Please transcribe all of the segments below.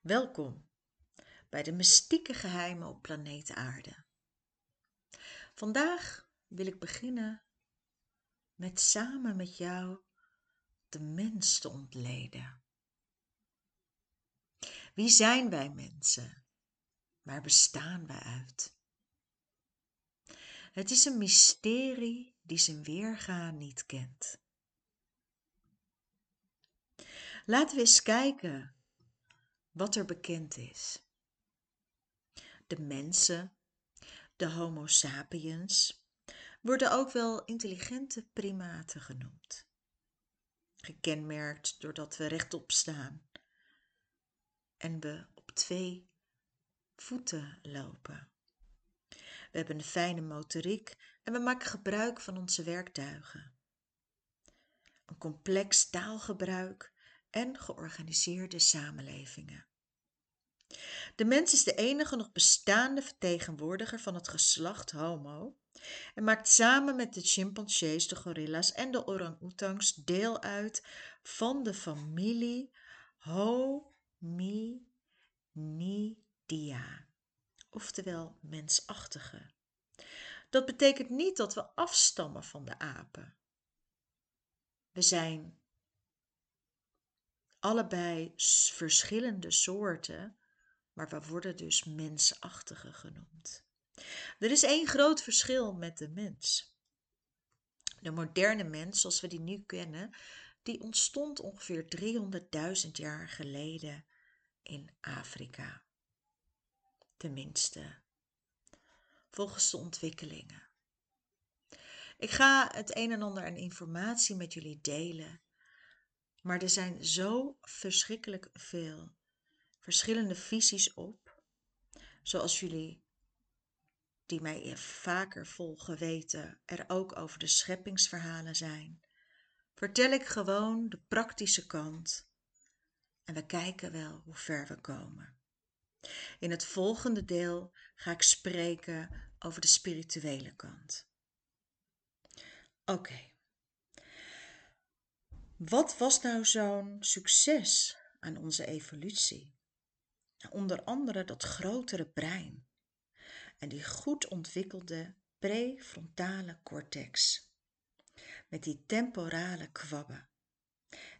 Welkom bij de mystieke geheimen op planeet Aarde. Vandaag wil ik beginnen met samen met jou de mens te ontleden. Wie zijn wij mensen? Waar bestaan wij uit? Het is een mysterie die zijn weerga niet kent. Laten we eens kijken wat er bekend is. De mensen, de Homo sapiens, worden ook wel intelligente primaten genoemd. Gekenmerkt doordat we rechtop staan en we op twee voeten lopen. We hebben een fijne motoriek en we maken gebruik van onze werktuigen. Een complex taalgebruik en georganiseerde samenlevingen. De mens is de enige nog bestaande vertegenwoordiger van het geslacht Homo en maakt samen met de chimpansees, de gorilla's en de orang-oetangs deel uit van de familie Hominidia, oftewel mensachtige. Dat betekent niet dat we afstammen van de apen. We zijn allebei verschillende soorten, maar we worden dus mensachtige genoemd. Er is één groot verschil met de mens. De moderne mens, zoals we die nu kennen, die ontstond ongeveer 300.000 jaar geleden in Afrika. Tenminste, volgens de ontwikkelingen. Ik ga het een en ander aan informatie met jullie delen maar er zijn zo verschrikkelijk veel verschillende visies op, zoals jullie die mij vaker volgen weten, er ook over de scheppingsverhalen zijn. Vertel ik gewoon de praktische kant en we kijken wel hoe ver we komen. In het volgende deel ga ik spreken over de spirituele kant. Oké. Wat was nou zo'n succes aan onze evolutie? Onder andere dat grotere brein en die goed ontwikkelde prefrontale cortex met die temporale kwabben.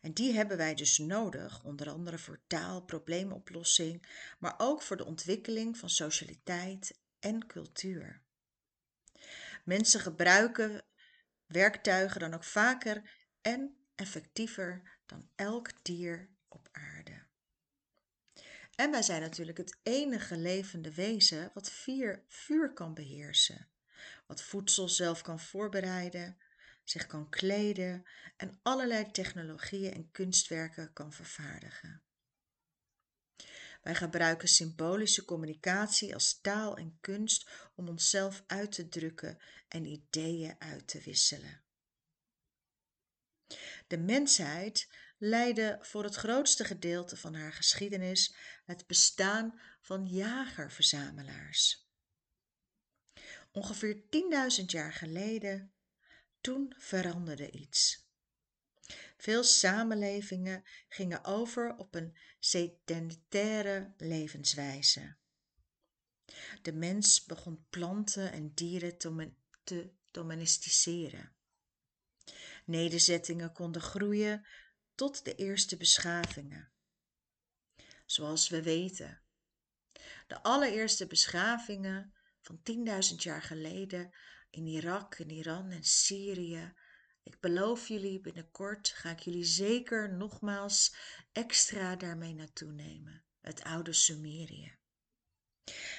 En die hebben wij dus nodig, onder andere voor taal, probleemoplossing, maar ook voor de ontwikkeling van socialiteit en cultuur. Mensen gebruiken werktuigen dan ook vaker en effectiever dan elk dier op aarde. En wij zijn natuurlijk het enige levende wezen wat vier vuur kan beheersen, wat voedsel zelf kan voorbereiden, zich kan kleden en allerlei technologieën en kunstwerken kan vervaardigen. Wij gebruiken symbolische communicatie als taal en kunst om onszelf uit te drukken en ideeën uit te wisselen. De mensheid leidde voor het grootste gedeelte van haar geschiedenis het bestaan van jager-verzamelaars. Ongeveer 10.000 jaar geleden, toen veranderde iets. Veel samenlevingen gingen over op een sedentaire levenswijze. De mens begon planten en dieren te domesticeren. Nederzettingen konden groeien tot de eerste beschavingen. Zoals we weten, de allereerste beschavingen van 10.000 jaar geleden in Irak, in Iran en Syrië. Ik beloof jullie, binnenkort ga ik jullie zeker nogmaals extra daarmee naartoe nemen. Het oude Sumerië.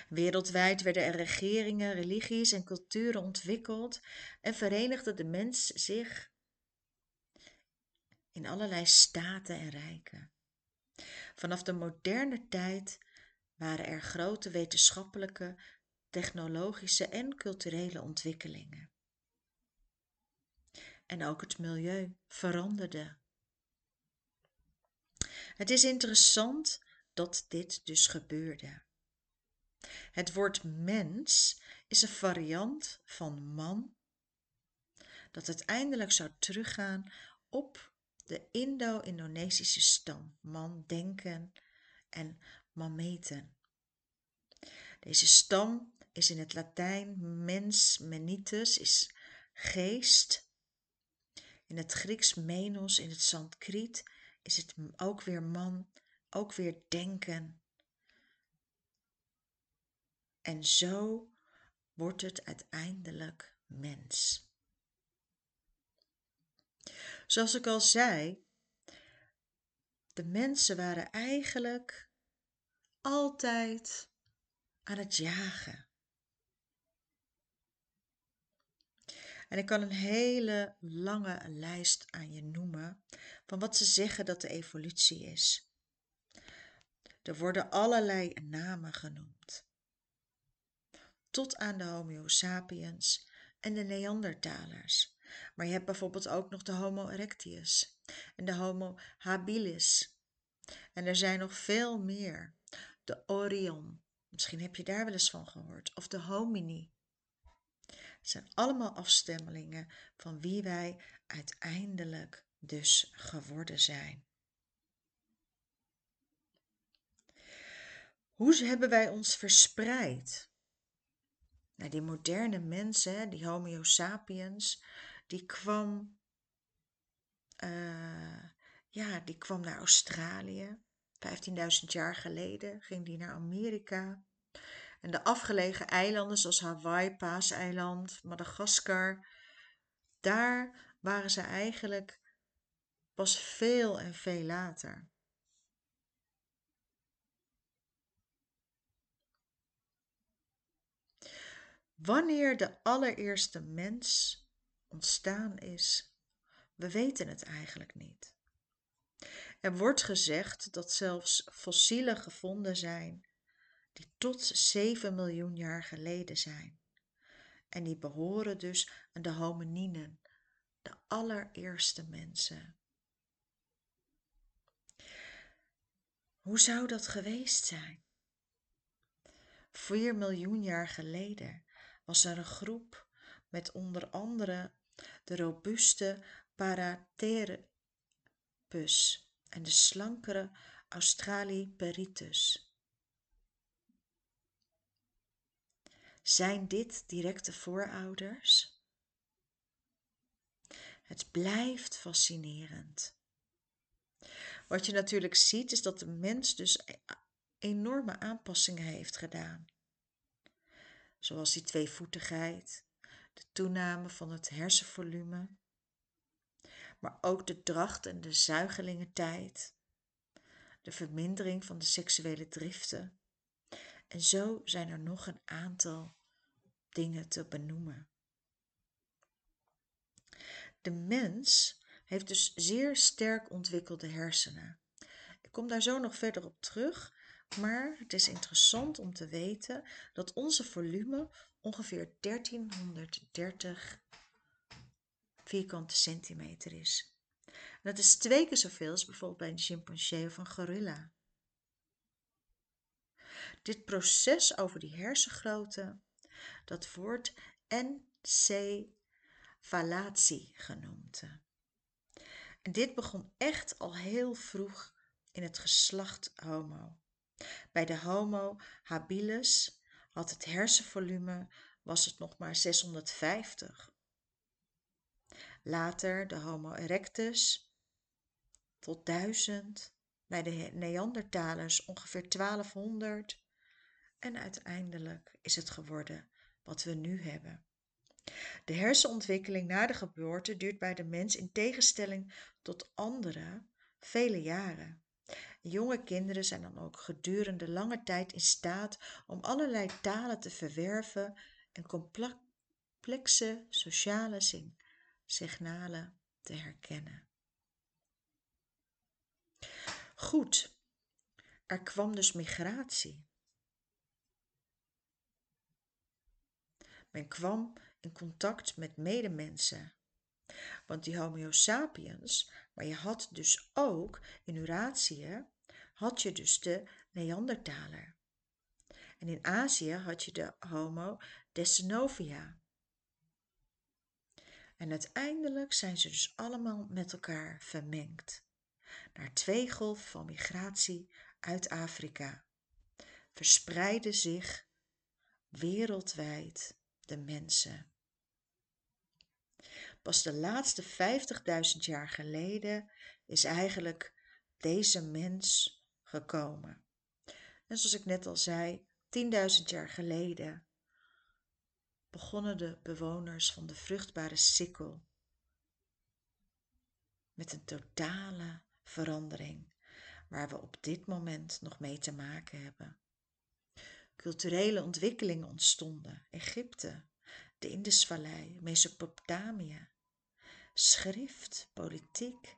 Wereldwijd werden er regeringen, religies en culturen ontwikkeld en verenigde de mens zich in allerlei staten en rijken. Vanaf de moderne tijd waren er grote wetenschappelijke, technologische en culturele ontwikkelingen. En ook het milieu veranderde. Het is interessant dat dit dus gebeurde. Het woord mens is een variant van man dat uiteindelijk zou teruggaan op de Indo-Indonesische stam, man denken en mameten. Deze stam is in het Latijn mens, menitus, is geest. In het Grieks menos, in het Sanskriet is het ook weer man, ook weer denken. En zo wordt het uiteindelijk mens. Zoals ik al zei, de mensen waren eigenlijk altijd aan het jagen. En ik kan een hele lange lijst aan je noemen van wat ze zeggen dat de evolutie is. Er worden allerlei namen genoemd. Tot aan de Homo sapiens en de Neandertalers. Maar je hebt bijvoorbeeld ook nog de Homo erectus en de Homo habilis. En er zijn nog veel meer. De Orion, misschien heb je daar wel eens van gehoord. Of de Homini. Het zijn allemaal afstemmelingen van wie wij uiteindelijk dus geworden zijn. Hoe hebben wij ons verspreid? Nou, die moderne mensen, die Homo sapiens, die kwam, uh, ja, die kwam naar Australië. 15.000 jaar geleden ging die naar Amerika. En de afgelegen eilanden zoals Hawaii, Paaseiland, Madagaskar, daar waren ze eigenlijk pas veel en veel later. Wanneer de allereerste mens ontstaan is, we weten het eigenlijk niet. Er wordt gezegd dat zelfs fossielen gevonden zijn die tot 7 miljoen jaar geleden zijn. En die behoren dus aan de homininen, de allereerste mensen. Hoe zou dat geweest zijn? 4 miljoen jaar geleden was er een groep met onder andere de robuuste Paratherippus en de slankere Australopithecus. Zijn dit directe voorouders? Het blijft fascinerend. Wat je natuurlijk ziet is dat de mens dus e-, enorme aanpassingen heeft gedaan. Zoals die tweevoetigheid, de toename van het hersenvolume, maar ook de dracht en de zuigelingentijd, de vermindering van de seksuele driften. En zo zijn er nog een aantal dingen te benoemen. De mens heeft dus zeer sterk ontwikkelde hersenen. Ik kom daar zo nog verder op terug, maar het is interessant om te weten dat onze volume ongeveer 1330 vierkante centimeter is. dat is twee keer zoveel als bijvoorbeeld bij een chimpansee of een gorilla. Dit proces over die hersengrootte, dat wordt encefalatie genoemd. En dit begon echt al heel vroeg in het geslacht Homo. Bij de Homo habilis had het hersenvolume was het nog maar 650. Later de Homo erectus tot 1000, bij de Neandertalers ongeveer 1200 en uiteindelijk is het geworden wat we nu hebben. De hersenontwikkeling na de geboorte duurt bij de mens in tegenstelling tot andere vele jaren. Jonge kinderen zijn dan ook gedurende lange tijd in staat om allerlei talen te verwerven en complexe sociale signalen te herkennen. Goed, er kwam dus migratie. Men kwam in contact met medemensen. Want die Homo sapiens, maar je had dus ook in Eurasië, had je dus de Neandertaler. En in Azië had je de Homo decennovia. En uiteindelijk zijn ze dus allemaal met elkaar vermengd. Naar twee golven van migratie uit Afrika verspreiden zich wereldwijd de mensen. Pas de laatste 50.000 jaar geleden is eigenlijk deze mens gekomen. En zoals ik net al zei, 10.000 jaar geleden begonnen de bewoners van de vruchtbare sikkel met een totale verandering waar we op dit moment nog mee te maken hebben. Culturele ontwikkelingen ontstonden. Egypte, de Indusvallei, Mesopotamië. Schrift, politiek,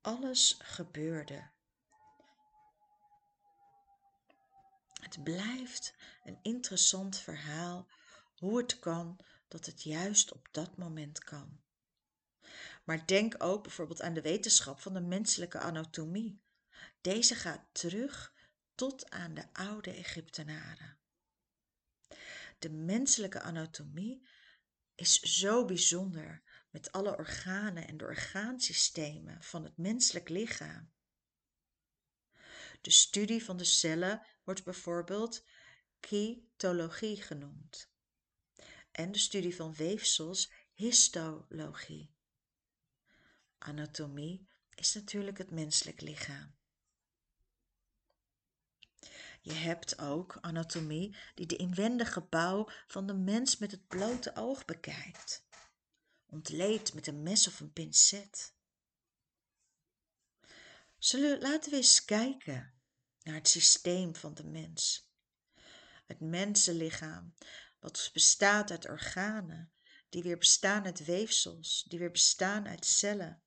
alles gebeurde. Het blijft een interessant verhaal hoe het kan dat het juist op dat moment kan. Maar denk ook bijvoorbeeld aan de wetenschap van de menselijke anatomie. Deze gaat terug tot aan de oude Egyptenaren. De menselijke anatomie is zo bijzonder met alle organen en de orgaansystemen van het menselijk lichaam. De studie van de cellen wordt bijvoorbeeld cytologie genoemd en de studie van weefsels histologie. Anatomie is natuurlijk het menselijk lichaam. Je hebt ook anatomie die de inwendige bouw van de mens met het blote oog bekijkt, ontleed met een mes of een pincet. Zullen, laten we eens kijken naar het systeem van de mens. Het mensenlichaam, wat bestaat uit organen, die weer bestaan uit weefsels, die weer bestaan uit cellen,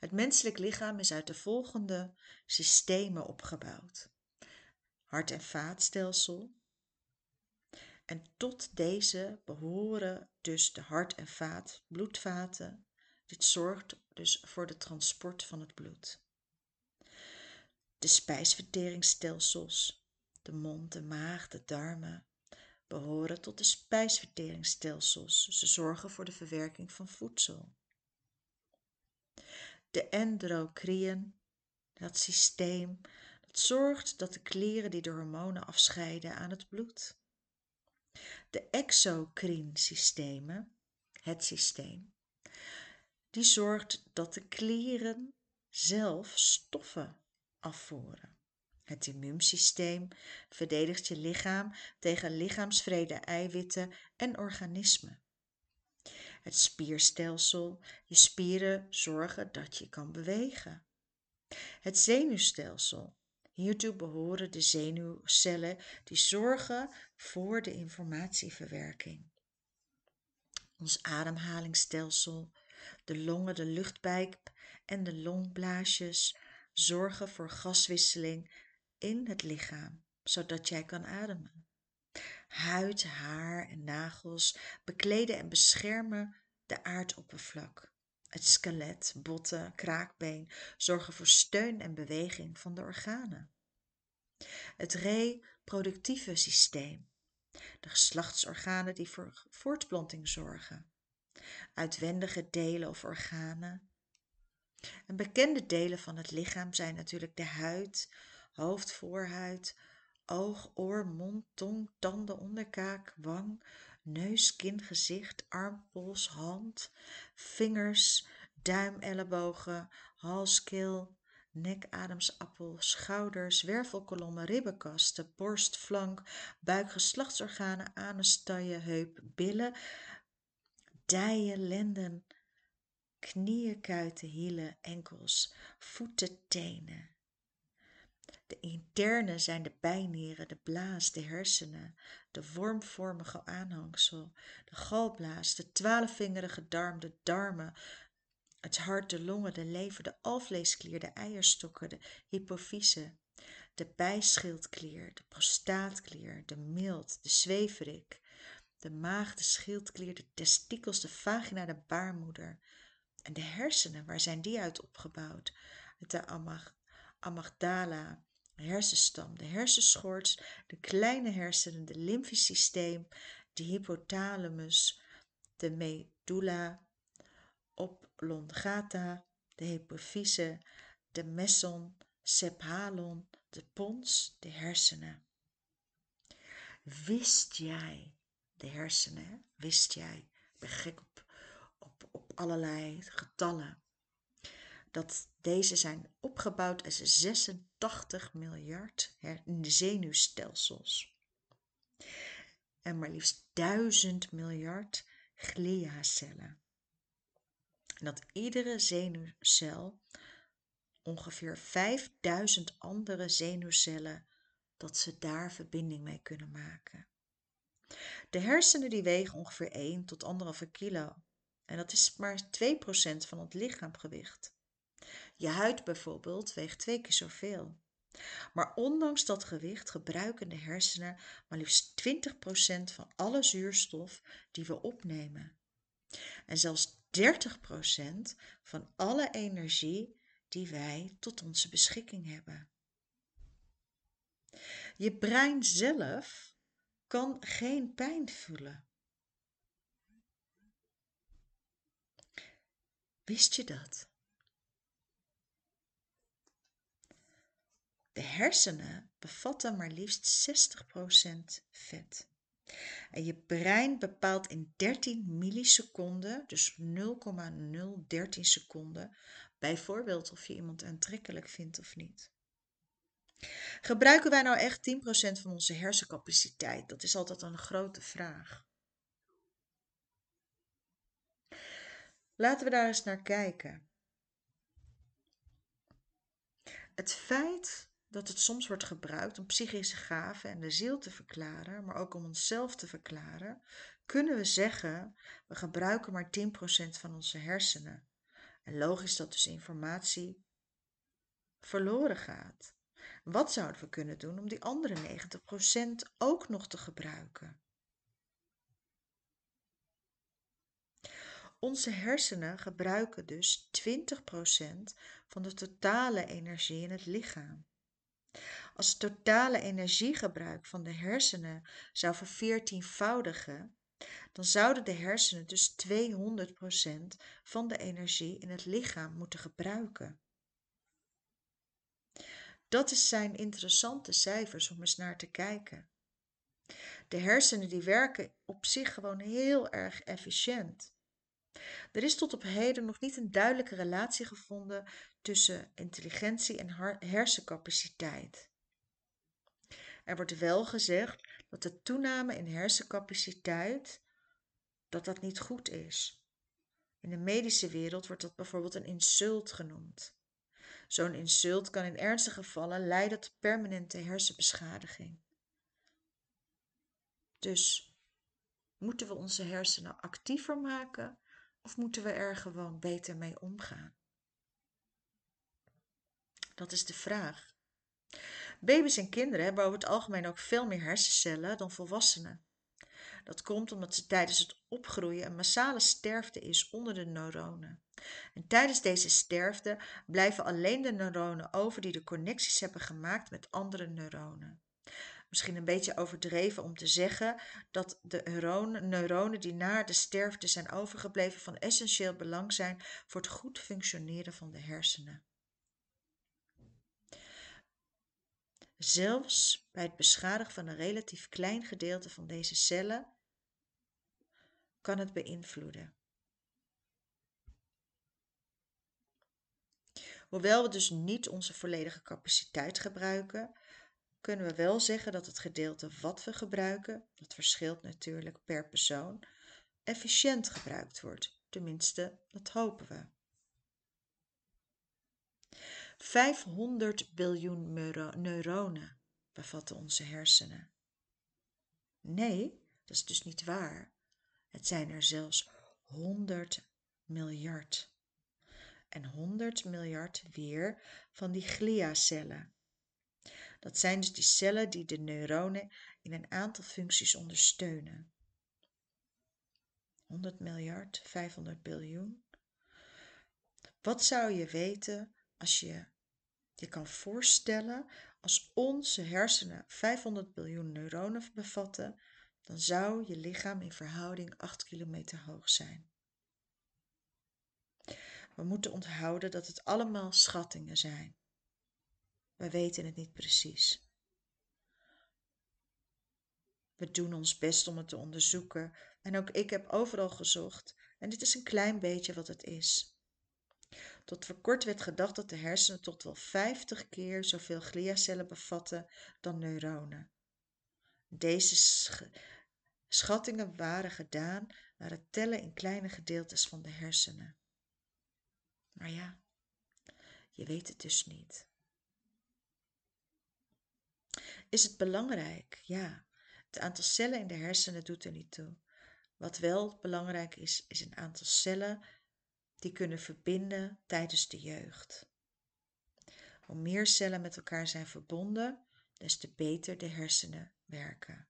het menselijk lichaam is uit de volgende systemen opgebouwd: hart- en vaatstelsel. En tot deze behoren dus de hart- en vaat, bloedvaten. Dit zorgt dus voor het transport van het bloed. De spijsverteringsstelsels, de mond, de maag, de darmen, behoren tot de spijsverteringsstelsels. Ze zorgen voor de verwerking van voedsel de endocriën, dat systeem, dat zorgt dat de klieren die de hormonen afscheiden aan het bloed. De exocrine systemen, het systeem, die zorgt dat de klieren zelf stoffen afvoeren. Het immuunsysteem verdedigt je lichaam tegen lichaamsvrede eiwitten en organismen het spierstelsel, je spieren zorgen dat je kan bewegen. Het zenuwstelsel. Hiertoe behoren de zenuwcellen die zorgen voor de informatieverwerking. Ons ademhalingsstelsel, de longen, de luchtpijp en de longblaasjes zorgen voor gaswisseling in het lichaam, zodat jij kan ademen. Huid, haar en nagels bekleden en beschermen de aardoppervlak. Het skelet, botten, kraakbeen zorgen voor steun en beweging van de organen. Het reproductieve systeem. De geslachtsorganen die voor voortplanting zorgen. Uitwendige delen of organen. En bekende delen van het lichaam zijn natuurlijk de huid, hoofd, voorhuid, oog, oor, mond, tong, tanden, onderkaak, wang, neus, kin, gezicht, arm, pols, hand, vingers, duim, ellebogen, hals, keel, nek, ademsappel, schouders, wervelkolommen, ribbenkasten, borst, flank, buik, geslachtsorganen, anus, taille, heup, billen, dijen, lenden, knieën, kuiten, hielen, enkels, voeten, tenen. De interne zijn de bijnieren, de blaas, de hersenen, de wormvormige aanhangsel, de galblaas, de twaalfvingerige darm, de darmen, het hart, de longen, de lever, de alvleesklier, de eierstokken, de hypofyse, de bijschildklier, de prostaatklier, de milt, de zweverik, de maag, de schildklier, de testikels, de vagina, de baarmoeder. En de hersenen, waar zijn die uit opgebouwd? De amygdala, hersenstam, de hersenschors, de kleine hersenen, de lymfisch systeem, de hypothalamus, de medulla oblongata, de hypofyse, de meson, sephalon, de pons, de hersenen. Wist jij, de hersenen, wist jij, ik op allerlei getallen, dat deze zijn opgebouwd uit 86 miljard zenuwstelsels. En maar liefst 1000 miljard gliacellen. En dat iedere zenuwcel ongeveer 5000 andere zenuwcellen dat ze daar verbinding mee kunnen maken. De hersenen die wegen ongeveer 1 tot 1,5 kilo. En dat is maar 2% van het lichaamgewicht. Je huid bijvoorbeeld weegt twee keer zoveel. Maar ondanks dat gewicht gebruiken de hersenen maar liefst 20% van alle zuurstof die we opnemen. En zelfs 30% van alle energie die wij tot onze beschikking hebben. Je brein zelf kan geen pijn voelen. Wist je dat? De hersenen bevatten maar liefst 60% vet. En je brein bepaalt in 13 milliseconden, dus 0,013 seconden, bijvoorbeeld of je iemand aantrekkelijk vindt of niet. Gebruiken wij nou echt 10% van onze hersencapaciteit? Dat is altijd een grote vraag. Laten we daar eens naar kijken. Het feit dat het soms wordt gebruikt om psychische gaven en de ziel te verklaren, maar ook om onszelf te verklaren, kunnen we zeggen: we gebruiken maar 10% van onze hersenen. En logisch dat dus informatie verloren gaat. Wat zouden we kunnen doen om die andere 90% ook nog te gebruiken? Onze hersenen gebruiken dus 20% van de totale energie in het lichaam. Als het totale energiegebruik van de hersenen zou verveertienvoudigen, dan zouden de hersenen dus 200% van de energie in het lichaam moeten gebruiken. Dat zijn interessante cijfers om eens naar te kijken. De hersenen die werken op zich gewoon heel erg efficiënt. Er is tot op heden nog niet een duidelijke relatie gevonden tussen intelligentie en hersencapaciteit. Er wordt wel gezegd dat de toename in hersencapaciteit dat dat niet goed is. In de medische wereld wordt dat bijvoorbeeld een insult genoemd. Zo'n insult kan in ernstige gevallen leiden tot permanente hersenbeschadiging. Dus moeten we onze hersenen actiever maken of moeten we er gewoon beter mee omgaan? Dat is de vraag. Baby's en kinderen hebben over het algemeen ook veel meer hersencellen dan volwassenen. Dat komt omdat ze tijdens het opgroeien een massale sterfte is onder de neuronen. En tijdens deze sterfte blijven alleen de neuronen over die de connecties hebben gemaakt met andere neuronen. Misschien een beetje overdreven om te zeggen dat de neuronen, die na de sterfte zijn overgebleven van essentieel belang zijn voor het goed functioneren van de hersenen. Zelfs bij het beschadigen van een relatief klein gedeelte van deze cellen kan het beïnvloeden. Hoewel we dus niet onze volledige capaciteit gebruiken, kunnen we wel zeggen dat het gedeelte wat we gebruiken, dat verschilt natuurlijk per persoon, efficiënt gebruikt wordt. Tenminste, dat hopen we. 500 biljoen neuronen bevatten onze hersenen. Nee, dat is dus niet waar. Het zijn er zelfs 100 miljard. En 100 miljard weer van die gliacellen. Dat zijn dus die cellen die de neuronen in een aantal functies ondersteunen. 100 miljard, 500 biljoen. Wat zou je weten als je je kan voorstellen, als onze hersenen 500 biljoen neuronen bevatten, dan zou je lichaam in verhouding 8 kilometer hoog zijn. we moeten onthouden dat het allemaal schattingen zijn. We weten het niet precies. We doen ons best om het te onderzoeken en ook ik heb overal gezocht en dit is een klein beetje wat het is. Tot voor kort werd gedacht dat de hersenen tot wel 50 keer zoveel gliacellen bevatten dan neuronen. Deze schattingen waren gedaan naar het tellen in kleine gedeeltes van de hersenen. Maar ja, je weet het dus niet. Is het belangrijk? Ja. Het aantal cellen in de hersenen doet er niet toe. Wat wel belangrijk is, is een aantal cellen die kunnen verbinden tijdens de jeugd. Hoe meer cellen met elkaar zijn verbonden, des te beter de hersenen werken.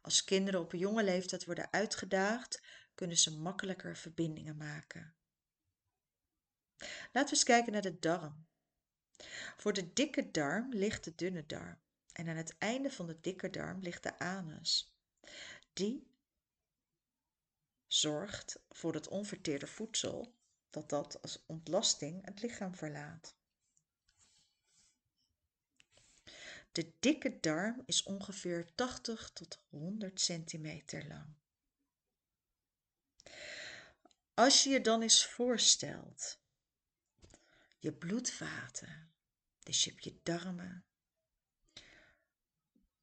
Als kinderen op een jonge leeftijd worden uitgedaagd, kunnen ze makkelijker verbindingen maken. Laten we eens kijken naar de darm. Voor de dikke darm ligt de dunne darm en aan het einde van de dikke darm ligt de anus. Die zorgt voor het onverteerde voedsel dat dat als ontlasting het lichaam verlaat. De dikke darm is ongeveer 80 tot 100 centimeter lang. Als je je dan eens voorstelt, je bloedvaten, dus je hebt je darmen.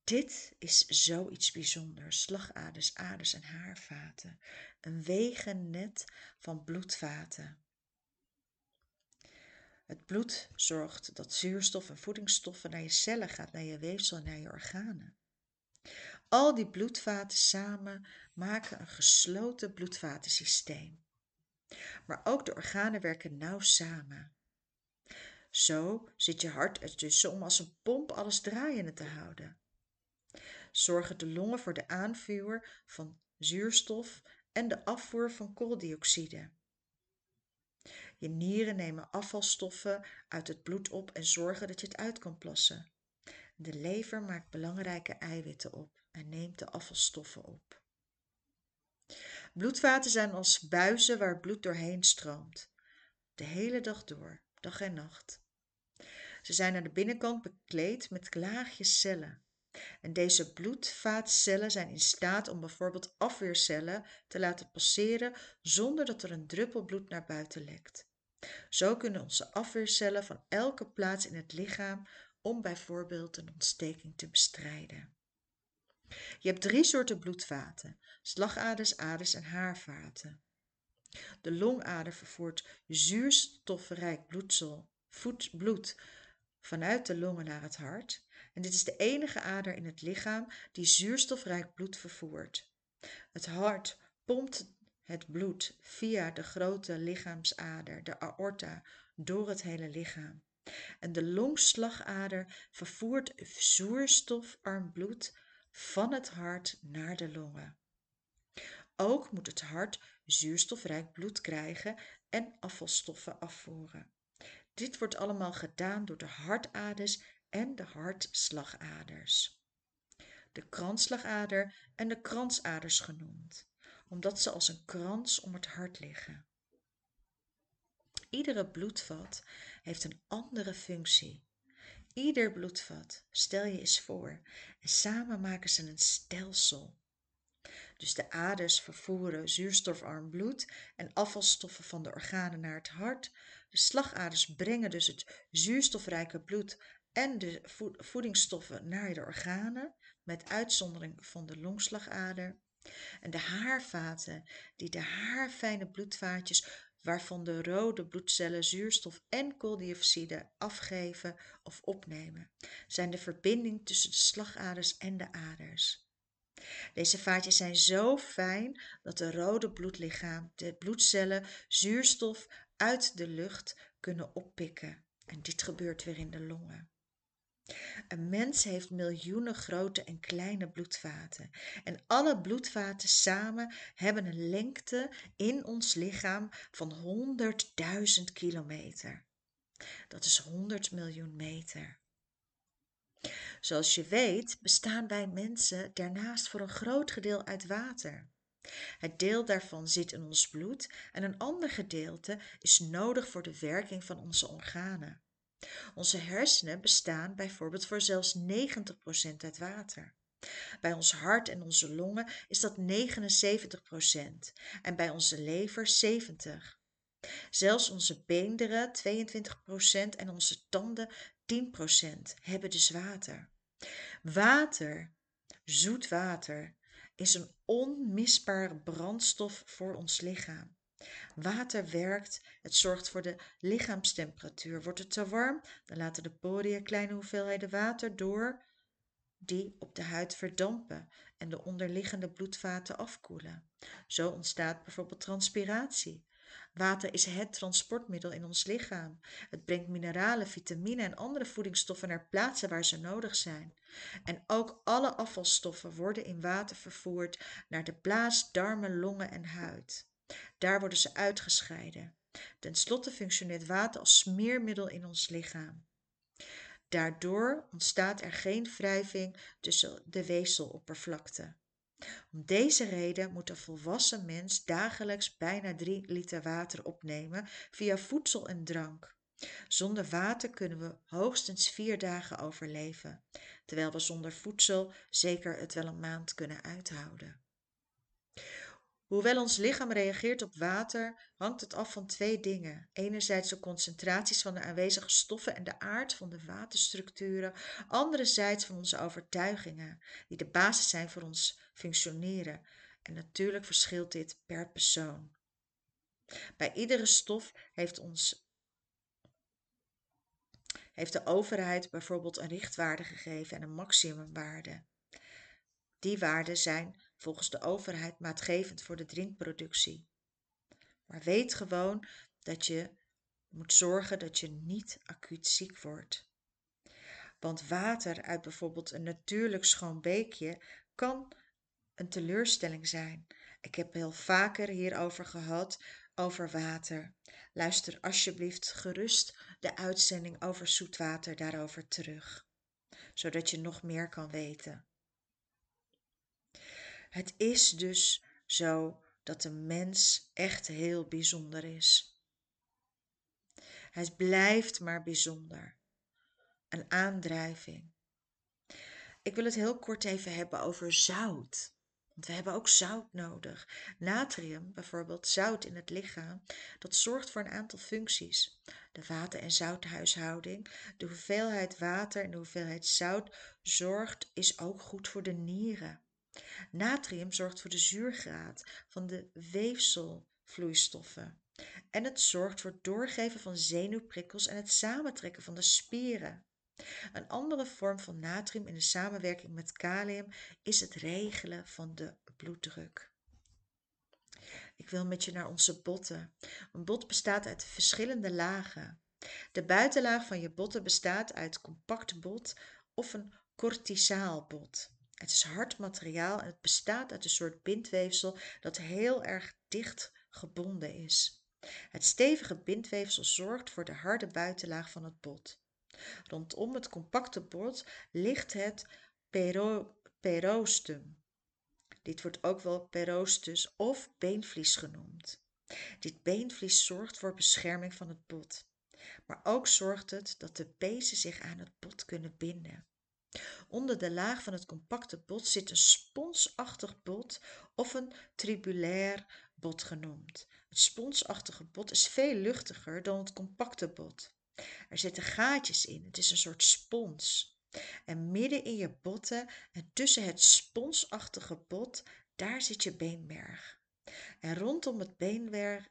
Dit is zoiets bijzonders, slagaders, aders en haarvaten, een wegennet van bloedvaten. Het bloed zorgt dat zuurstof en voedingsstoffen naar je cellen gaat, naar je weefsel en naar je organen. Al die bloedvaten samen maken een gesloten bloedvatensysteem. Maar ook de organen werken nauw samen. Zo zit je hart ertussen om als een pomp alles draaiende te houden. Zorgen de longen voor de aanvuur van zuurstof en de afvoer van kooldioxide. Je nieren nemen afvalstoffen uit het bloed op en zorgen dat je het uit kan plassen. De lever maakt belangrijke eiwitten op en neemt de afvalstoffen op. Bloedvaten zijn als buizen waar bloed doorheen stroomt. De hele dag door, dag en nacht. Ze zijn aan de binnenkant bekleed met laagjes cellen. En deze bloedvaatcellen zijn in staat om bijvoorbeeld afweercellen te laten passeren zonder dat er een druppel bloed naar buiten lekt. Zo kunnen onze afweercellen van elke plaats in het lichaam om bijvoorbeeld een ontsteking te bestrijden. Je hebt drie soorten bloedvaten: slagaders, aders en haarvaten. De longader vervoert zuurstofrijk bloedsel, bloed vanuit de longen naar het hart. En dit is de enige ader in het lichaam die zuurstofrijk bloed vervoert. Het hart pompt het bloed via de grote lichaamsader, de aorta, door het hele lichaam. En de longslagader vervoert zuurstofarm bloed van het hart naar de longen. Ook moet het hart zuurstofrijk bloed krijgen en afvalstoffen afvoeren. Dit wordt allemaal gedaan door de hartaders en de hartslagaders. De kransslagader en de kransaders genoemd, omdat ze als een krans om het hart liggen. Iedere bloedvat heeft een andere functie. Ieder bloedvat, stel je eens voor, en samen maken ze een stelsel. Dus de aders vervoeren zuurstofarm bloed en afvalstoffen van de organen naar het hart. De slagaders brengen dus het zuurstofrijke bloed en de voedingsstoffen naar de organen, met uitzondering van de longslagader. En de haarvaten, die de haarfijne bloedvaatjes waarvan de rode bloedcellen zuurstof en kooldioxide afgeven of opnemen, zijn de verbinding tussen de slagaders en de aders. Deze vaatjes zijn zo fijn dat de rode bloedlichaam, de bloedcellen, zuurstof uit de lucht kunnen oppikken. En dit gebeurt weer in de longen. Een mens heeft miljoenen grote en kleine bloedvaten. En alle bloedvaten samen hebben een lengte in ons lichaam van 100.000 kilometer. Dat is 100 miljoen meter. Zoals je weet bestaan wij mensen daarnaast voor een groot gedeelte uit water. Het deel daarvan zit in ons bloed en een ander gedeelte is nodig voor de werking van onze organen. Onze hersenen bestaan bijvoorbeeld voor zelfs 90% uit water. Bij ons hart en onze longen is dat 79% en bij onze lever 70%. Zelfs onze beenderen 22% en onze tanden 10% hebben dus water. Water, zoet water, is een onmisbare brandstof voor ons lichaam. Water werkt, het zorgt voor de lichaamstemperatuur. Wordt het te warm, dan laten de poriën kleine hoeveelheden water door die op de huid verdampen en de onderliggende bloedvaten afkoelen. Zo ontstaat bijvoorbeeld transpiratie. Water is het transportmiddel in ons lichaam. Het brengt mineralen, vitamine en andere voedingsstoffen naar plaatsen waar ze nodig zijn. En ook alle afvalstoffen worden in water vervoerd naar de blaas, darmen, longen en huid. Daar worden ze uitgescheiden. Ten slotte functioneert water als smeermiddel in ons lichaam. Daardoor ontstaat er geen wrijving tussen de weefseloppervlakte. Om deze reden moet een volwassen mens dagelijks bijna 3 liter water opnemen via voedsel en drank. Zonder water kunnen we hoogstens vier dagen overleven, terwijl we zonder voedsel zeker het wel een maand kunnen uithouden. Hoewel ons lichaam reageert op water, hangt het af van twee dingen. Enerzijds de concentraties van de aanwezige stoffen en de aard van de waterstructuren, anderzijds van onze overtuigingen, die de basis zijn voor ons functioneren. En natuurlijk verschilt dit per persoon. Bij iedere stof heeft, ons, heeft de overheid bijvoorbeeld een richtwaarde gegeven en een maximumwaarde. Die waarden zijn volgens de overheid maatgevend voor de drinkproductie. Maar weet gewoon dat je moet zorgen dat je niet acuut ziek wordt. Want water uit bijvoorbeeld een natuurlijk schoon beekje kan een teleurstelling zijn. Ik heb heel vaker hierover gehad, over water. Luister alsjeblieft gerust de uitzending over zoetwater daarover terug, zodat je nog meer kan weten. Het is dus zo dat de mens echt heel bijzonder is. Hij blijft maar bijzonder. Een aandrijving. Ik wil het heel kort even hebben over zout. Want we hebben ook zout nodig. Natrium, bijvoorbeeld zout in het lichaam, dat zorgt voor een aantal functies. De water- en zouthuishouding, de hoeveelheid water en de hoeveelheid zout zorgt, is ook goed voor de nieren. Natrium zorgt voor de zuurgraad van de weefselvloeistoffen. En het zorgt voor het doorgeven van zenuwprikkels en het samentrekken van de spieren. Een andere vorm van natrium in de samenwerking met kalium is het regelen van de bloeddruk. Ik wil met je naar onze botten. Een bot bestaat uit verschillende lagen. De buitenlaag van je botten bestaat uit compact bot of een cortisaal bot. Het is hard materiaal en het bestaat uit een soort bindweefsel dat heel erg dicht gebonden is. Het stevige bindweefsel zorgt voor de harde buitenlaag van het bot. Rondom het compacte bot ligt het pero perostum. Dit wordt ook wel perostus of beenvlies genoemd. Dit beenvlies zorgt voor bescherming van het bot. Maar ook zorgt het dat de pezen zich aan het bot kunnen binden. Onder de laag van het compacte bot zit een sponsachtig bot of een tribulair bot genoemd. Het sponsachtige bot is veel luchtiger dan het compacte bot. Er zitten gaatjes in, het is een soort spons. En midden in je botten en tussen het sponsachtige bot, daar zit je beenmerg. En rondom het beenmerg,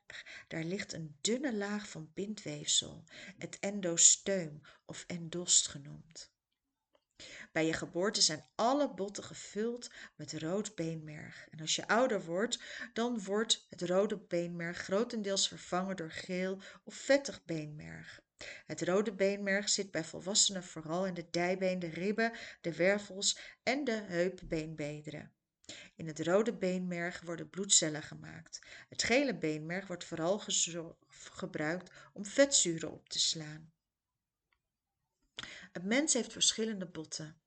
daar ligt een dunne laag van bindweefsel, het endosteum of endost genoemd. Bij je geboorte zijn alle botten gevuld met rood beenmerg. En als je ouder wordt, dan wordt het rode beenmerg grotendeels vervangen door geel of vettig beenmerg. Het rode beenmerg zit bij volwassenen vooral in de dijbeen, de ribben, de wervels en de heupbeenbederen. In het rode beenmerg worden bloedcellen gemaakt. Het gele beenmerg wordt vooral gebruikt om vetzuren op te slaan. Een mens heeft verschillende botten.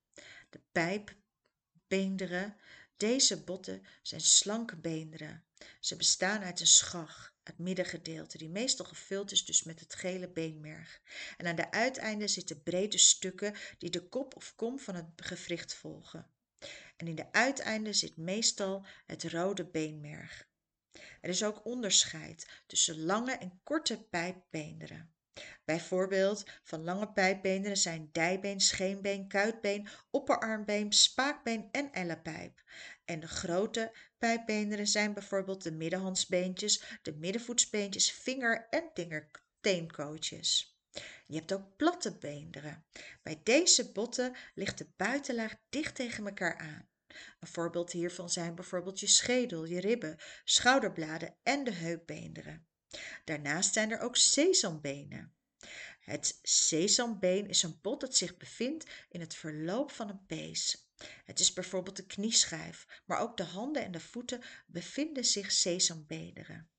De pijpbeenderen Deze botten zijn slanke beenderen. Ze bestaan uit een schag, het middengedeelte, die meestal gevuld is dus met het gele beenmerg. En aan de uiteinden zitten brede stukken die de kop of kom van het gewricht volgen. En in de uiteinden zit meestal het rode beenmerg. Er is ook onderscheid tussen lange en korte pijpbeenderen. Bijvoorbeeld van lange pijpbeenderen zijn dijbeen, scheenbeen, kuitbeen, opperarmbeen, spaakbeen en ellepijp. En de grote pijpbeenderen zijn bijvoorbeeld de middenhandsbeentjes, de middenvoetsbeentjes, vinger- en teenkootjes. Je hebt ook platte beenderen. Bij deze botten ligt de buitenlaag dicht tegen elkaar aan. Een voorbeeld hiervan zijn bijvoorbeeld je schedel, je ribben, schouderbladen en de heupbeenderen. Daarnaast zijn er ook sesambenen. Het sesambeen is een bot dat zich bevindt in het verloop van een pees. Het is bijvoorbeeld de knieschijf, maar ook de handen en de voeten bevinden zich sesambeenderen.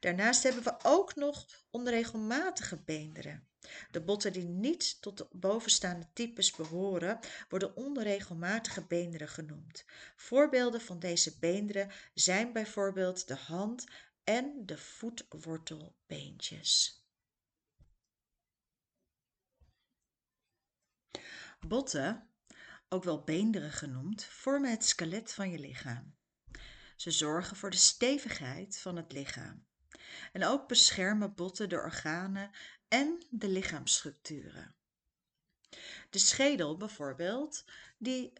Daarnaast hebben we ook nog onregelmatige beenderen. De botten die niet tot de bovenstaande types behoren, worden onregelmatige beenderen genoemd. Voorbeelden van deze beenderen zijn bijvoorbeeld de hand- en de voetwortelbeentjes. Botten, ook wel beenderen genoemd, vormen het skelet van je lichaam. Ze zorgen voor de stevigheid van het lichaam. En ook beschermen botten de organen en de lichaamsstructuren. De schedel bijvoorbeeld, die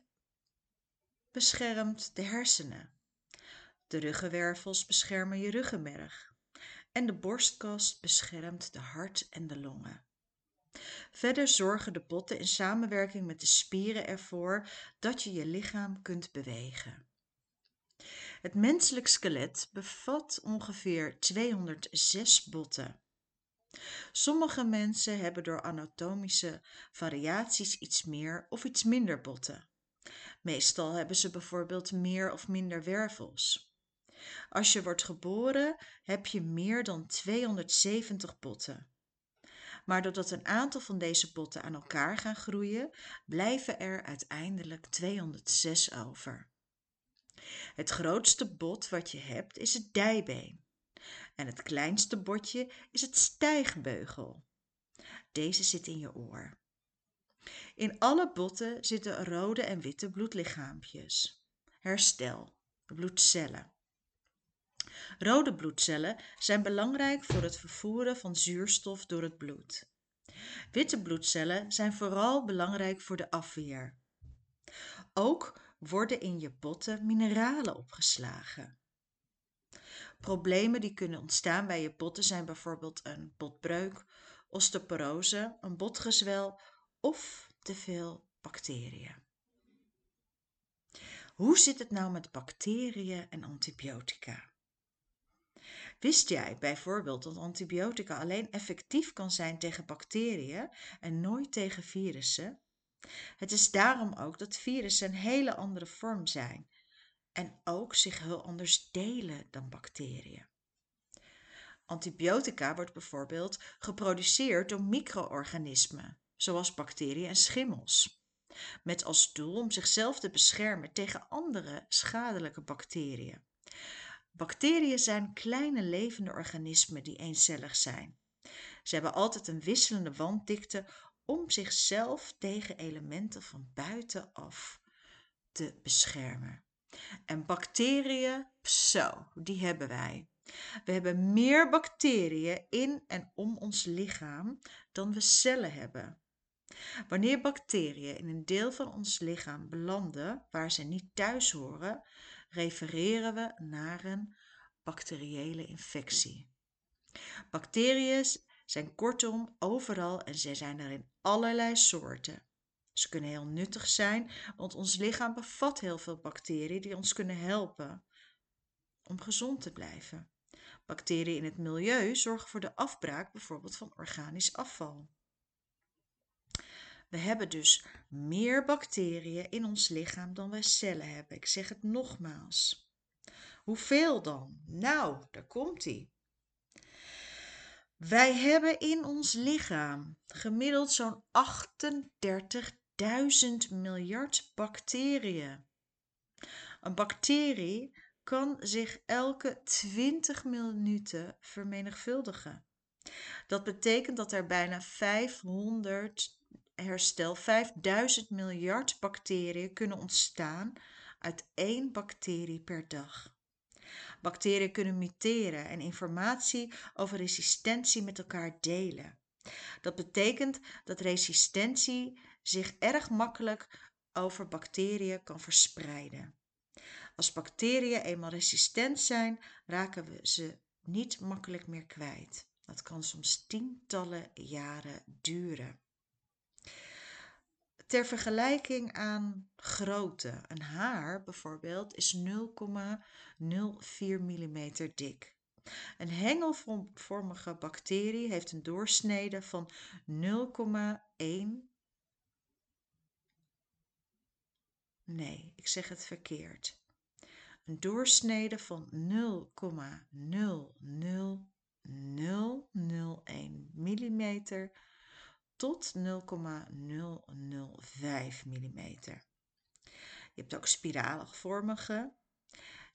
beschermt de hersenen. De ruggenwervels beschermen je ruggenmerg. En de borstkast beschermt de hart en de longen. Verder zorgen de botten in samenwerking met de spieren ervoor dat je je lichaam kunt bewegen. Het menselijk skelet bevat ongeveer 206 botten. Sommige mensen hebben door anatomische variaties iets meer of iets minder botten. Meestal hebben ze bijvoorbeeld meer of minder wervels. Als je wordt geboren heb je meer dan 270 botten. Maar doordat een aantal van deze botten aan elkaar gaan groeien, blijven er uiteindelijk 206 over. Het grootste bot wat je hebt is het dijbeen. En het kleinste botje is het stijgbeugel. Deze zit in je oor. In alle botten zitten rode en witte bloedlichaampjes. Herstel, bloedcellen. Rode bloedcellen zijn belangrijk voor het vervoeren van zuurstof door het bloed. Witte bloedcellen zijn vooral belangrijk voor de afweer. Ook worden in je botten mineralen opgeslagen. Problemen die kunnen ontstaan bij je botten zijn bijvoorbeeld een botbreuk, osteoporose, een botgezwel of te veel bacteriën. Hoe zit het nou met bacteriën en antibiotica? Wist jij bijvoorbeeld dat antibiotica alleen effectief kan zijn tegen bacteriën en nooit tegen virussen? Het is daarom ook dat virussen een hele andere vorm zijn en ook zich heel anders delen dan bacteriën. Antibiotica wordt bijvoorbeeld geproduceerd door micro-organismen, zoals bacteriën en schimmels, met als doel om zichzelf te beschermen tegen andere schadelijke bacteriën. Bacteriën zijn kleine levende organismen die eencellig zijn. Ze hebben altijd een wisselende wanddikte om zichzelf tegen elementen van buitenaf te beschermen. En bacteriën, zo, die hebben wij. We hebben meer bacteriën in en om ons lichaam dan we cellen hebben. Wanneer bacteriën in een deel van ons lichaam belanden waar ze niet thuis horen, refereren we naar een bacteriële infectie. Bacteriën zijn kortom overal en ze zijn er in allerlei soorten. Ze kunnen heel nuttig zijn, want ons lichaam bevat heel veel bacteriën die ons kunnen helpen om gezond te blijven. Bacteriën in het milieu zorgen voor de afbraak bijvoorbeeld van organisch afval. We hebben dus meer bacteriën in ons lichaam dan wij cellen hebben. Ik zeg het nogmaals. Hoeveel dan? Nou, daar komt ie. Wij hebben in ons lichaam gemiddeld zo'n 38.000 miljard bacteriën. Een bacterie kan zich elke 20 minuten vermenigvuldigen. Dat betekent dat er bijna 500 herstel 5000 miljard bacteriën kunnen ontstaan uit één bacterie per dag. Bacteriën kunnen muteren en informatie over resistentie met elkaar delen. Dat betekent dat resistentie zich erg makkelijk over bacteriën kan verspreiden. Als bacteriën eenmaal resistent zijn, raken we ze niet makkelijk meer kwijt. Dat kan soms tientallen jaren duren. Ter vergelijking aan grootte. Een haar bijvoorbeeld is 0,04 mm dik. Een hengelvormige bacterie heeft een doorsnede van 0,1 Nee, ik zeg het verkeerd. Een doorsnede van 0,00001 mm tot 0,005 mm. Je hebt ook spiraligvormige.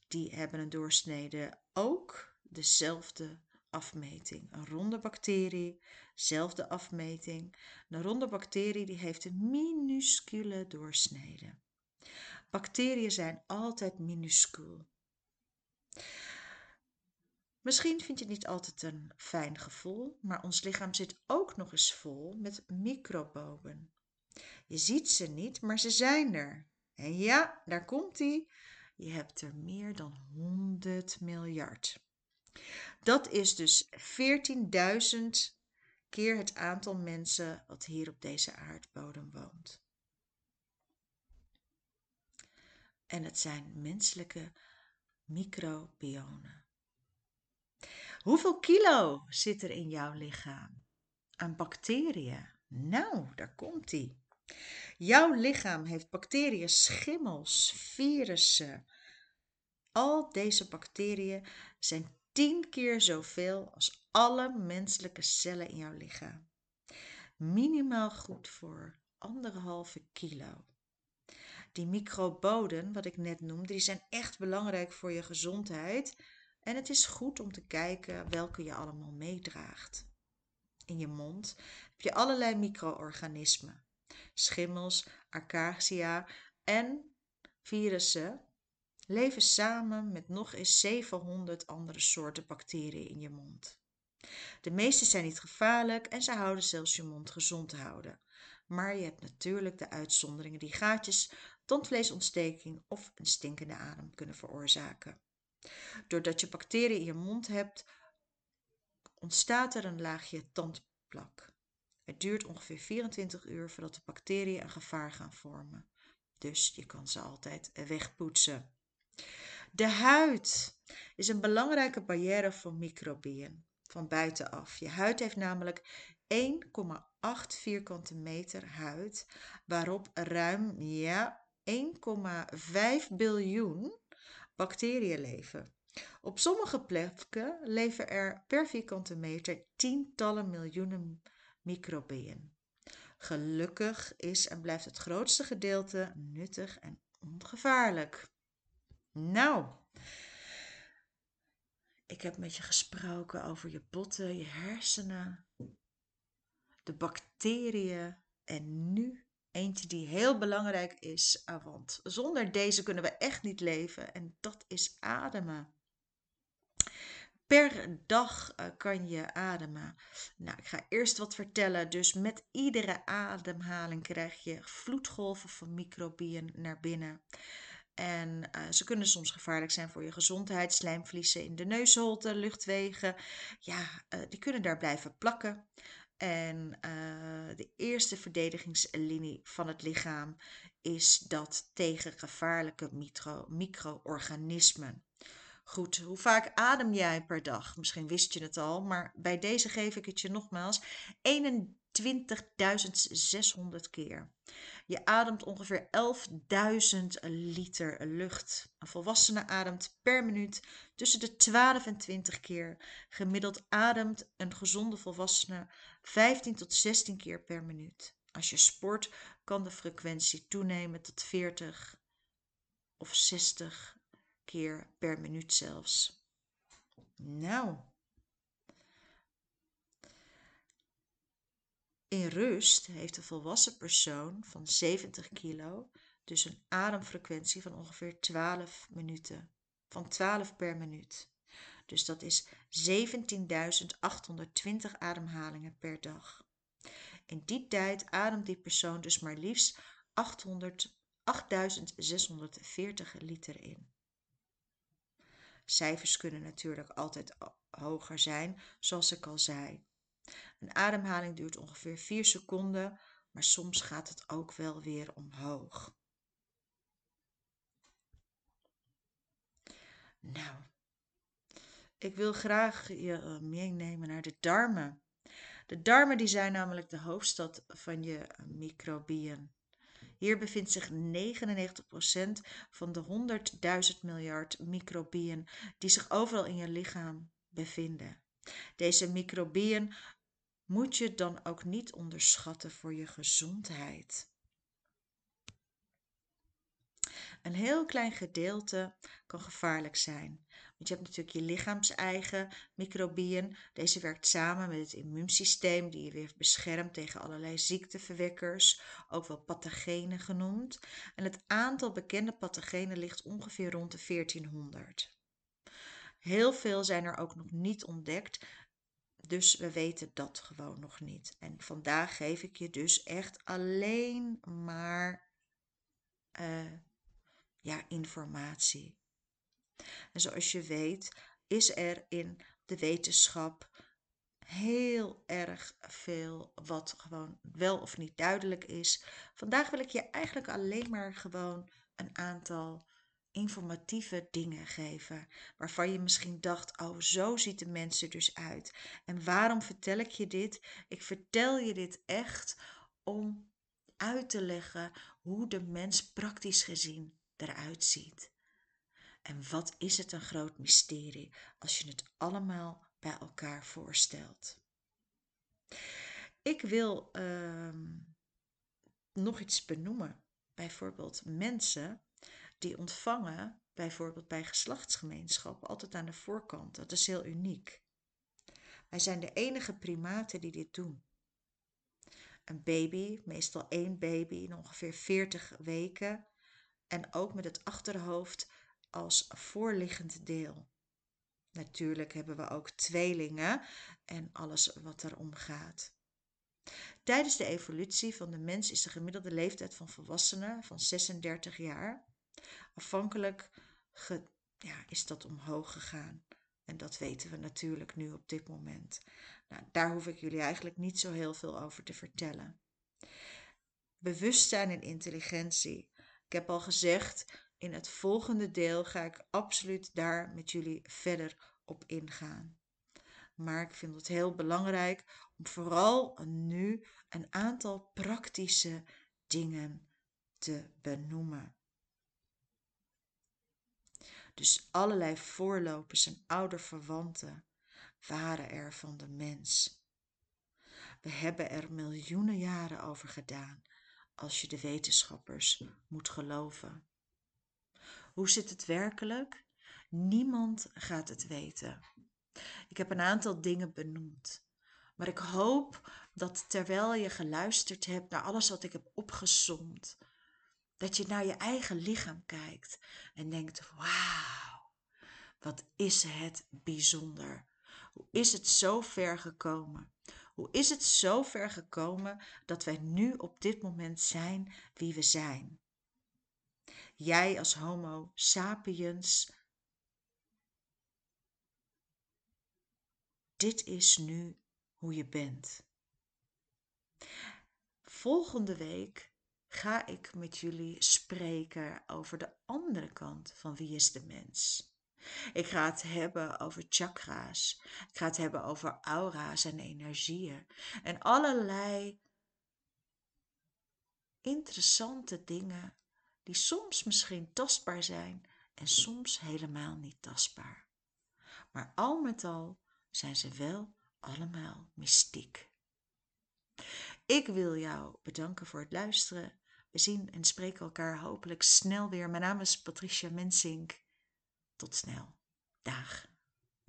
Die hebben een doorsnede ook dezelfde afmeting. Een ronde bacterie, zelfde afmeting. Een ronde bacterie die heeft een minuscule doorsnede. Bacteriën zijn altijd minuscuul. Misschien vind je het niet altijd een fijn gevoel, maar ons lichaam zit ook nog eens vol met microboben. Je ziet ze niet, maar ze zijn er. En ja, daar komt ie. Je hebt er meer dan 100 miljard. Dat is dus 14.000 keer het aantal mensen wat hier op deze aardbodem woont. En het zijn menselijke microbionen. Hoeveel kilo zit er in jouw lichaam? Aan bacteriën? Nou, daar komt ie. Jouw lichaam heeft bacteriën, schimmels, virussen. Al deze bacteriën zijn tien keer zoveel als alle menselijke cellen in jouw lichaam. Minimaal goed voor anderhalve kilo. Die microboden, wat ik net noemde, die zijn echt belangrijk voor je gezondheid. En het is goed om te kijken welke je allemaal meedraagt. In je mond heb je allerlei micro-organismen. Schimmels, acacia en virussen leven samen met nog eens 700 andere soorten bacteriën in je mond. De meeste zijn niet gevaarlijk en ze houden zelfs je mond gezond houden. Maar je hebt natuurlijk de uitzonderingen die gaatjes, tandvleesontsteking of een stinkende adem kunnen veroorzaken. Doordat je bacteriën in je mond hebt, ontstaat er een laagje tandplak. Het duurt ongeveer 24 uur voordat de bacteriën een gevaar gaan vormen. Dus je kan ze altijd wegpoetsen. De huid is een belangrijke barrière voor microbieën van buitenaf. Je huid heeft namelijk 1,8 vierkante meter huid, waarop ruim ja, 1,5 biljoen bacteriën leven. Op sommige plekken leven er per vierkante meter tientallen miljoenen microbieën. Gelukkig is en blijft het grootste gedeelte nuttig en ongevaarlijk. Nou, ik heb met je gesproken over je botten, je hersenen, de bacteriën en nu eentje die heel belangrijk is, want zonder deze kunnen we echt niet leven en dat is ademen. Per dag eh, kan je ademen. Nou, ik ga eerst wat vertellen. Dus met iedere ademhaling krijg je vloedgolven van microbieën naar binnen. En uh, ze kunnen soms gevaarlijk zijn voor je gezondheid. Slijmvliezen in de neusholte, luchtwegen. Ja, uh, die kunnen daar blijven plakken. En uh, de eerste verdedigingslinie van het lichaam is dat tegen gevaarlijke micro-organismen. Goed, hoe vaak adem jij per dag? Misschien wist je het al, maar bij deze geef ik het je nogmaals 21.600 keer. Je ademt ongeveer 11.000 liter lucht. Een volwassene ademt per minuut tussen de 12 en 20 keer. Gemiddeld ademt een gezonde volwassene 15 tot 16 keer per minuut. Als je sport, kan de frequentie toenemen tot 40 of 60 keer per minuut zelfs. Nou. In rust heeft een volwassen persoon van 70 kilo dus een ademfrequentie van ongeveer 12 minuten. Van 12 per minuut. Dus dat is 17.820 ademhalingen per dag. In die tijd ademt die persoon dus maar liefst 800, 8640 liter in. Cijfers kunnen natuurlijk altijd hoger zijn, zoals ik al zei. Een ademhaling duurt ongeveer 4 seconden, maar soms gaat het ook wel weer omhoog. Nou, ik wil graag je eh, meenemen naar de darmen. De darmen die zijn namelijk de hoofdstad van je uh, microbieën. Hier bevindt zich 99% van de 100.000 miljard microbieën die zich overal in je lichaam bevinden. Deze microbieën moet je dan ook niet onderschatten voor je gezondheid. Een heel klein gedeelte kan gevaarlijk zijn. Want je hebt natuurlijk je lichaams-eigen microbieën. Deze werkt samen met het immuunsysteem die je weer beschermt tegen allerlei ziekteverwekkers, ook wel pathogenen genoemd. En het aantal bekende pathogenen ligt ongeveer rond de 1400. Heel veel zijn er ook nog niet ontdekt, dus we weten dat gewoon nog niet. En vandaag geef ik je dus echt alleen maar uh, ja, informatie. En zoals je weet is er in de wetenschap heel erg veel wat gewoon wel of niet duidelijk is. Vandaag wil ik je eigenlijk alleen maar gewoon een aantal informatieve dingen geven. Waarvan je misschien dacht: oh, zo ziet de mens er dus uit. En waarom vertel ik je dit? Ik vertel je dit echt om uit te leggen hoe de mens praktisch gezien eruit ziet. En wat is het een groot mysterie als je het allemaal bij elkaar voorstelt. Ik wil uh, nog iets benoemen. Bijvoorbeeld mensen die ontvangen, bijvoorbeeld bij geslachtsgemeenschap, altijd aan de voorkant. Dat is heel uniek. Wij zijn de enige primaten die dit doen. Een baby, meestal één baby in ongeveer 40 weken, en ook met het achterhoofd als voorliggend deel. Natuurlijk hebben we ook tweelingen en alles wat erom gaat. Tijdens de evolutie van de mens is de gemiddelde leeftijd van volwassenen van 36 jaar. Afhankelijk ja, is dat omhoog gegaan. En dat weten we natuurlijk nu op dit moment. Nou, daar hoef ik jullie eigenlijk niet zo heel veel over te vertellen. Bewustzijn en intelligentie. Ik heb al gezegd, in het volgende deel ga ik absoluut daar met jullie verder op ingaan. Maar ik vind het heel belangrijk om vooral nu een aantal praktische dingen te benoemen. Dus allerlei voorlopers en ouderverwanten waren er van de mens. We hebben er miljoenen jaren over gedaan, als je de wetenschappers moet geloven. Hoe zit het werkelijk? Niemand gaat het weten. Ik heb een aantal dingen benoemd. Maar ik hoop dat terwijl je geluisterd hebt naar alles wat ik heb opgezomd, dat je naar je eigen lichaam kijkt en denkt: wauw, wat is het bijzonder. Hoe is het zo ver gekomen? Hoe is het zo ver gekomen dat wij nu op dit moment zijn wie we zijn? Jij als Homo sapiens. Dit is nu hoe je bent. Volgende week ga ik met jullie spreken over de andere kant van wie is de mens. Ik ga het hebben over chakra's. Ik ga het hebben over aura's en energieën. En allerlei interessante dingen die soms misschien tastbaar zijn en soms helemaal niet tastbaar. Maar al met al zijn ze wel allemaal mystiek. Ik wil jou bedanken voor het luisteren. we zien en spreken elkaar hopelijk snel weer. Mijn naam is Patricia Mensink. Tot snel. Dag.